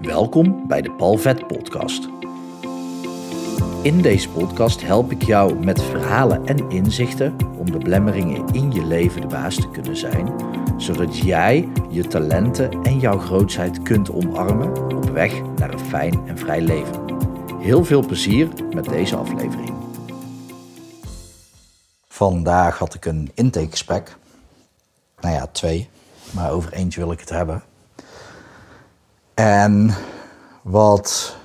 Welkom bij de Palvet Podcast. In deze podcast help ik jou met verhalen en inzichten om de belemmeringen in je leven de baas te kunnen zijn, zodat jij je talenten en jouw grootheid kunt omarmen op weg naar een fijn en vrij leven. Heel veel plezier met deze aflevering. Vandaag had ik een intakegesprek. Nou ja, twee, maar over eentje wil ik het hebben. En wat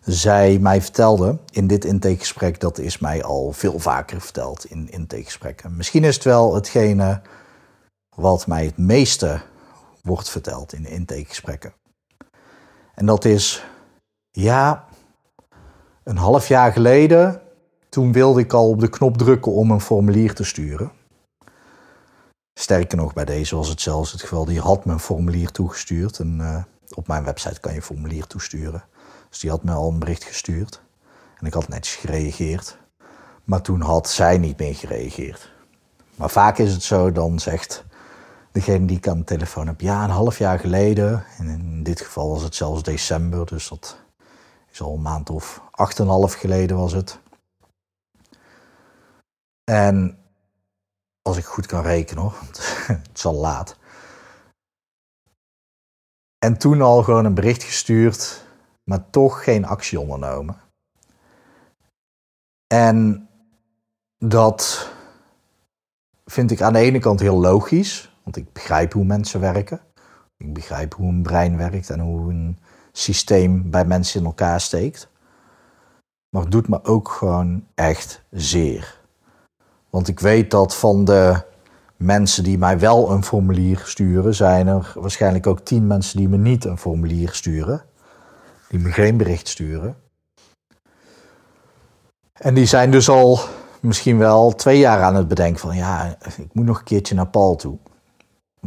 zij mij vertelde in dit intakegesprek, dat is mij al veel vaker verteld in intakegesprekken. Misschien is het wel hetgene wat mij het meeste wordt verteld in intakegesprekken. En dat is, ja, een half jaar geleden, toen wilde ik al op de knop drukken om een formulier te sturen. Sterker nog, bij deze was het zelfs het geval, die had me een formulier toegestuurd. En uh, op mijn website kan je een formulier toesturen. Dus die had me al een bericht gestuurd. En ik had netjes gereageerd. Maar toen had zij niet meer gereageerd. Maar vaak is het zo, dan zegt degene die ik aan de telefoon heb, ja, een half jaar geleden. En in dit geval was het zelfs december, dus dat is al een maand of acht en half geleden was het. En als ik goed kan rekenen hoor, het is al laat. En toen al gewoon een bericht gestuurd, maar toch geen actie ondernomen. En dat vind ik aan de ene kant heel logisch, want ik begrijp hoe mensen werken. Ik begrijp hoe een brein werkt en hoe een systeem bij mensen in elkaar steekt. Maar het doet me ook gewoon echt zeer. Want ik weet dat van de mensen die mij wel een formulier sturen, zijn er waarschijnlijk ook tien mensen die me niet een formulier sturen. Die me geen bericht sturen. En die zijn dus al misschien wel twee jaar aan het bedenken van ja, ik moet nog een keertje naar Paul toe.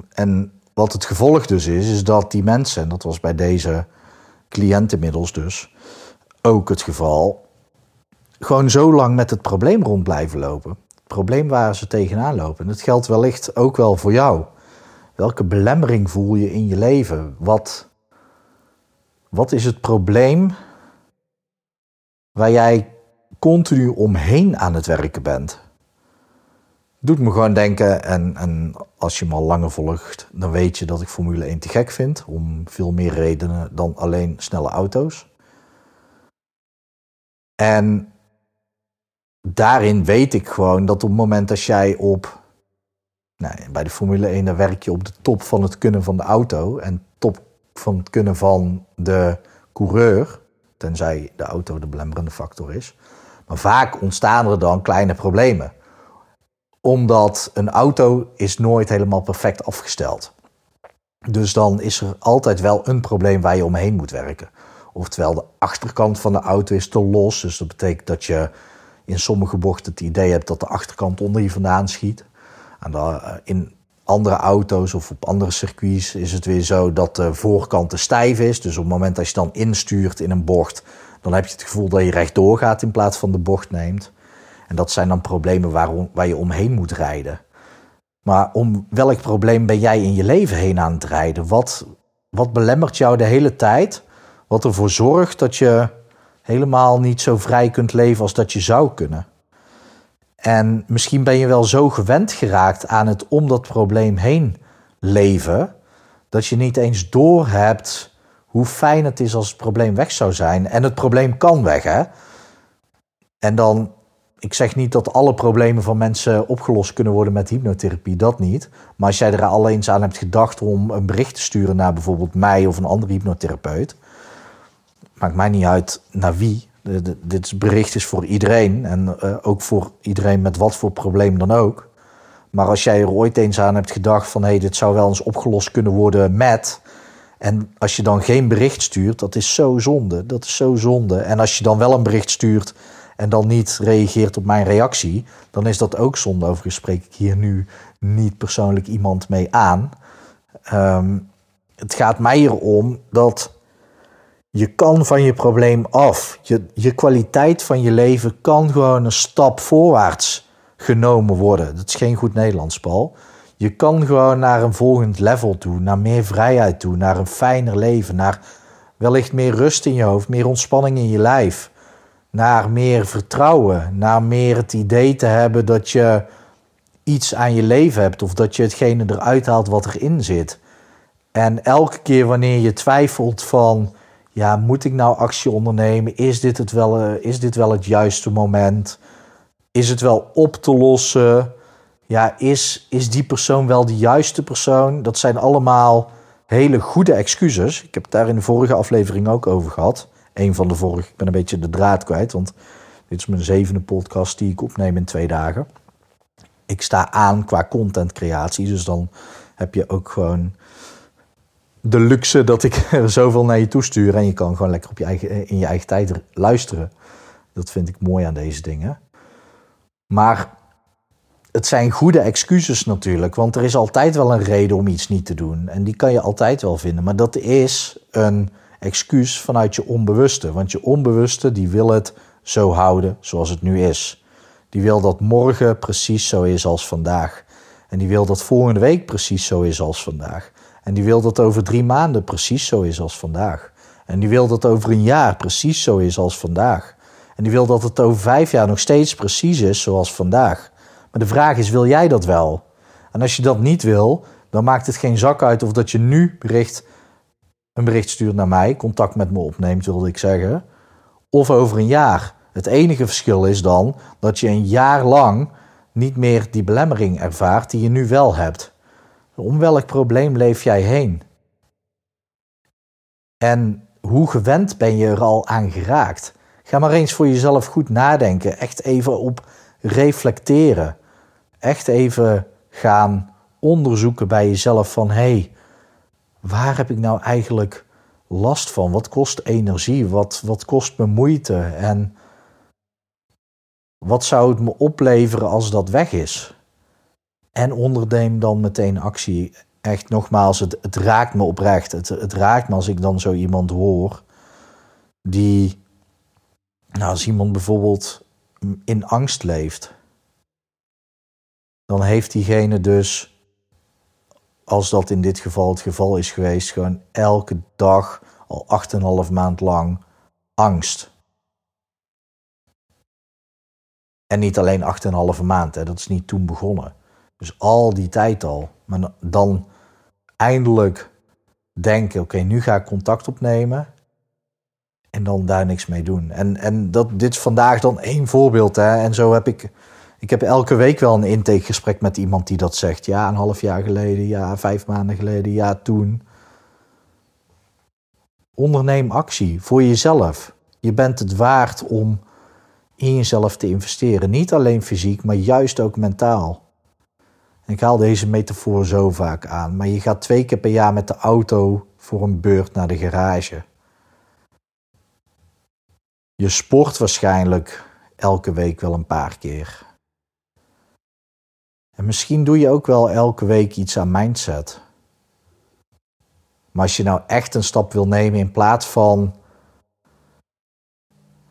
En wat het gevolg dus is, is dat die mensen, en dat was bij deze cliënt inmiddels dus ook het geval, gewoon zo lang met het probleem rond blijven lopen probleem waar ze tegenaan lopen. En dat geldt wellicht ook wel voor jou. Welke belemmering voel je in je leven? Wat, wat is het probleem waar jij continu omheen aan het werken bent? Doet me gewoon denken, en, en als je me al langer volgt, dan weet je dat ik Formule 1 te gek vind. Om veel meer redenen dan alleen snelle auto's. En daarin weet ik gewoon dat op het moment dat jij op. Nou, bij de Formule 1 dan werk je op de top van het kunnen van de auto en top van het kunnen van de coureur, tenzij de auto de belemmerende factor is. Maar vaak ontstaan er dan kleine problemen. Omdat een auto is nooit helemaal perfect afgesteld. Dus dan is er altijd wel een probleem waar je omheen moet werken. Oftewel, de achterkant van de auto is te los. Dus dat betekent dat je in sommige bochten het idee hebt dat de achterkant onder je vandaan schiet. En eh, in andere auto's of op andere circuits is het weer zo dat de voorkant te stijf is. Dus op het moment dat je dan instuurt in een bocht, dan heb je het gevoel dat je rechtdoor gaat in plaats van de bocht neemt. En dat zijn dan problemen waar, waar je omheen moet rijden. Maar om welk probleem ben jij in je leven heen aan het rijden? Wat, wat belemmert jou de hele tijd? Wat ervoor zorgt dat je helemaal niet zo vrij kunt leven als dat je zou kunnen. En misschien ben je wel zo gewend geraakt aan het om dat probleem heen leven, dat je niet eens doorhebt hoe fijn het is als het probleem weg zou zijn. En het probleem kan weg, hè? En dan, ik zeg niet dat alle problemen van mensen opgelost kunnen worden met hypnotherapie, dat niet. Maar als jij er al eens aan hebt gedacht om een bericht te sturen naar bijvoorbeeld mij of een andere hypnotherapeut, maakt mij niet uit naar wie. dit bericht is voor iedereen en uh, ook voor iedereen met wat voor probleem dan ook. Maar als jij er ooit eens aan hebt gedacht van hé, hey, dit zou wel eens opgelost kunnen worden met. En als je dan geen bericht stuurt, dat is zo zonde. Dat is zo zonde. En als je dan wel een bericht stuurt en dan niet reageert op mijn reactie, dan is dat ook zonde. Overigens spreek ik hier nu niet persoonlijk iemand mee aan. Um, het gaat mij erom dat je kan van je probleem af. Je, je kwaliteit van je leven kan gewoon een stap voorwaarts genomen worden. Dat is geen goed Nederlands, Paul. Je kan gewoon naar een volgend level toe, naar meer vrijheid toe, naar een fijner leven, naar wellicht meer rust in je hoofd, meer ontspanning in je lijf. Naar meer vertrouwen, naar meer het idee te hebben dat je iets aan je leven hebt of dat je hetgene eruit haalt wat erin zit. En elke keer wanneer je twijfelt van, ja, moet ik nou actie ondernemen? Is dit, het wel, eh, is dit wel het juiste moment? Is het wel op te lossen? Ja, is, is die persoon wel de juiste persoon? Dat zijn allemaal hele goede excuses. Ik heb het daar in de vorige aflevering ook over gehad. Een van de vorige. Ik ben een beetje de draad kwijt, want dit is mijn zevende podcast die ik opneem in twee dagen. Ik sta aan qua contentcreatie, dus dan heb je ook gewoon de luxe dat ik er zoveel naar je toestuur en je kan gewoon lekker op je eigen, in je eigen tijd luisteren. Dat vind ik mooi aan deze dingen. Maar het zijn goede excuses natuurlijk, want er is altijd wel een reden om iets niet te doen. En die kan je altijd wel vinden. Maar dat is een excuus vanuit je onbewuste. Want je onbewuste die wil het zo houden zoals het nu is. Die wil dat morgen precies zo is als vandaag. En die wil dat volgende week precies zo is als vandaag. En die wil dat over drie maanden precies zo is als vandaag. En die wil dat over een jaar precies zo is als vandaag. En die wil dat het over vijf jaar nog steeds precies is zoals vandaag. Maar de vraag is, wil jij dat wel? En als je dat niet wil, dan maakt het geen zak uit of dat je nu bericht, een bericht stuurt naar mij, contact met me opneemt, wilde ik zeggen, of over een jaar. Het enige verschil is dan dat je een jaar lang niet meer die belemmering ervaart die je nu wel hebt. Om welk probleem leef jij heen? En hoe gewend ben je er al aan geraakt? Ga maar eens voor jezelf goed nadenken. Echt even op reflecteren. Echt even gaan onderzoeken bij jezelf van hé, hey, waar heb ik nou eigenlijk last van? Wat kost energie? Wat, wat kost me moeite? En wat zou het me opleveren als dat weg is? En onderneem dan meteen actie. Echt nogmaals, het, raakt me oprecht. Het, het raakt me als ik dan zo iemand hoor die nou, als iemand bijvoorbeeld in angst leeft, dan heeft diegene dus, als dat in dit geval het geval is geweest, gewoon elke dag al 8,5 maand lang angst. En niet alleen 8,5 maand, hè, dat is niet toen begonnen. Dus al die tijd al. Maar dan eindelijk denken: oké, nu ga ik contact opnemen en dan daar niks mee doen. En, en dat, dit is vandaag dan één voorbeeld. Hè? En zo heb ik. Ik heb elke week wel een intakegesprek met iemand die dat zegt. Ja, een half jaar geleden, ja, vijf maanden geleden, ja, toen. Onderneem actie voor jezelf. Je bent het waard om in jezelf te investeren. Niet alleen fysiek, maar juist ook mentaal. Ik haal deze metafoor zo vaak aan. Maar je gaat twee keer per jaar met de auto voor een beurt naar de garage. Je sport waarschijnlijk elke week wel een paar keer. En misschien doe je ook wel elke week iets aan mindset. Maar als je nou echt een stap wil nemen in plaats van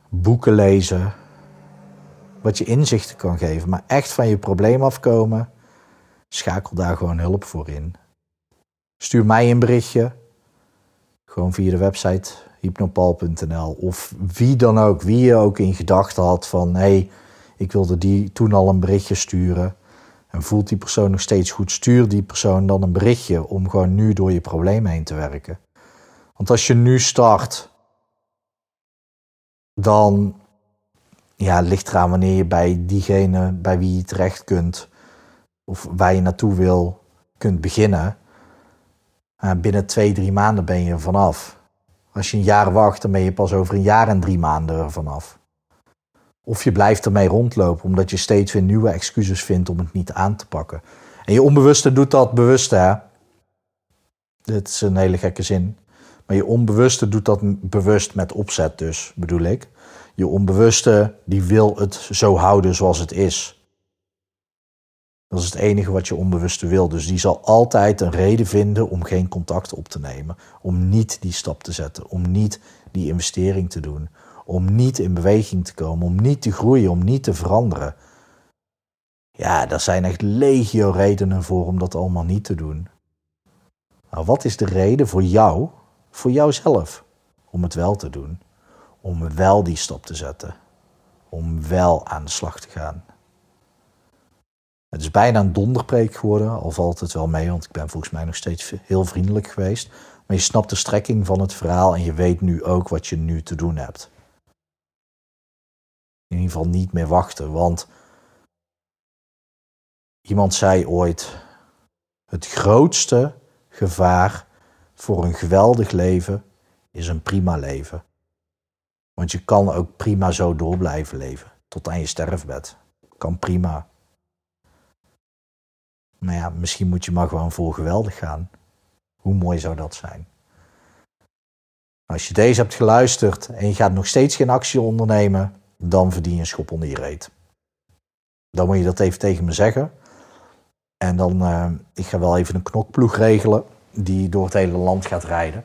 boeken lezen, wat je inzichten kan geven, maar echt van je probleem afkomen, schakel daar gewoon hulp voor in. Stuur mij een berichtje, gewoon via de website hypnopal.nl of wie dan ook, wie je ook in gedachten had van hé, ik wilde die toen al een berichtje sturen. En voelt die persoon nog steeds goed, stuur die persoon dan een berichtje om gewoon nu door je probleem heen te werken. Want als je nu start, dan ja, ligt eraan wanneer je bij diegene bij wie je terecht kunt of waar je naartoe wil, kunt beginnen. binnen twee, drie maanden ben je er vanaf. Als je een jaar wacht, dan ben je pas over een jaar en drie maanden er vanaf. Of je blijft ermee rondlopen omdat je steeds weer nieuwe excuses vindt om het niet aan te pakken. En je onbewuste doet dat bewust, hè? Dit is een hele gekke zin. Maar je onbewuste doet dat bewust met opzet dus, bedoel ik. Je onbewuste die wil het zo houden zoals het is. Dat is het enige wat je onbewuste wil. Dus die zal altijd een reden vinden om geen contact op te nemen. Om niet die stap te zetten. Om niet die investering te doen. Om niet in beweging te komen. Om niet te groeien. Om niet te veranderen. Ja, daar zijn echt legio redenen voor om dat allemaal niet te doen. Wat is de reden voor jou, voor jouzelf, om het wel te doen. Om wel die stap te zetten. Om wel aan de slag te gaan. Het is bijna een donderpreek geworden, al valt het wel mee, want ik ben volgens mij nog steeds heel vriendelijk geweest. Maar je snapt de strekking van het verhaal en je weet nu ook wat je nu te doen hebt. In ieder geval niet meer wachten, want iemand zei ooit: het grootste gevaar voor een geweldig leven is een prima leven. Want je kan ook prima zo door blijven leven, tot aan je sterfbed. Kan prima. Maar ja, misschien moet je maar gewoon voor geweldig gaan. Hoe mooi zou dat zijn? Als je deze hebt geluisterd en je gaat nog steeds geen actie ondernemen, dan verdien je een schop onder je reet. Dan moet je dat even tegen me zeggen. En dan, uh, ik ga wel even een knokploeg regelen die door het hele land gaat rijden.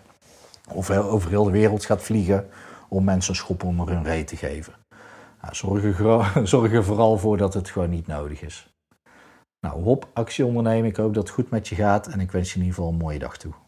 Of over heel de wereld gaat vliegen om mensen een schop onder hun reet te geven. Nou, zorg er vooral voor dat het gewoon niet nodig is. Nou, hop, actie ondernemen. Ik hoop dat het goed met je gaat en ik wens je in ieder geval een mooie dag toe.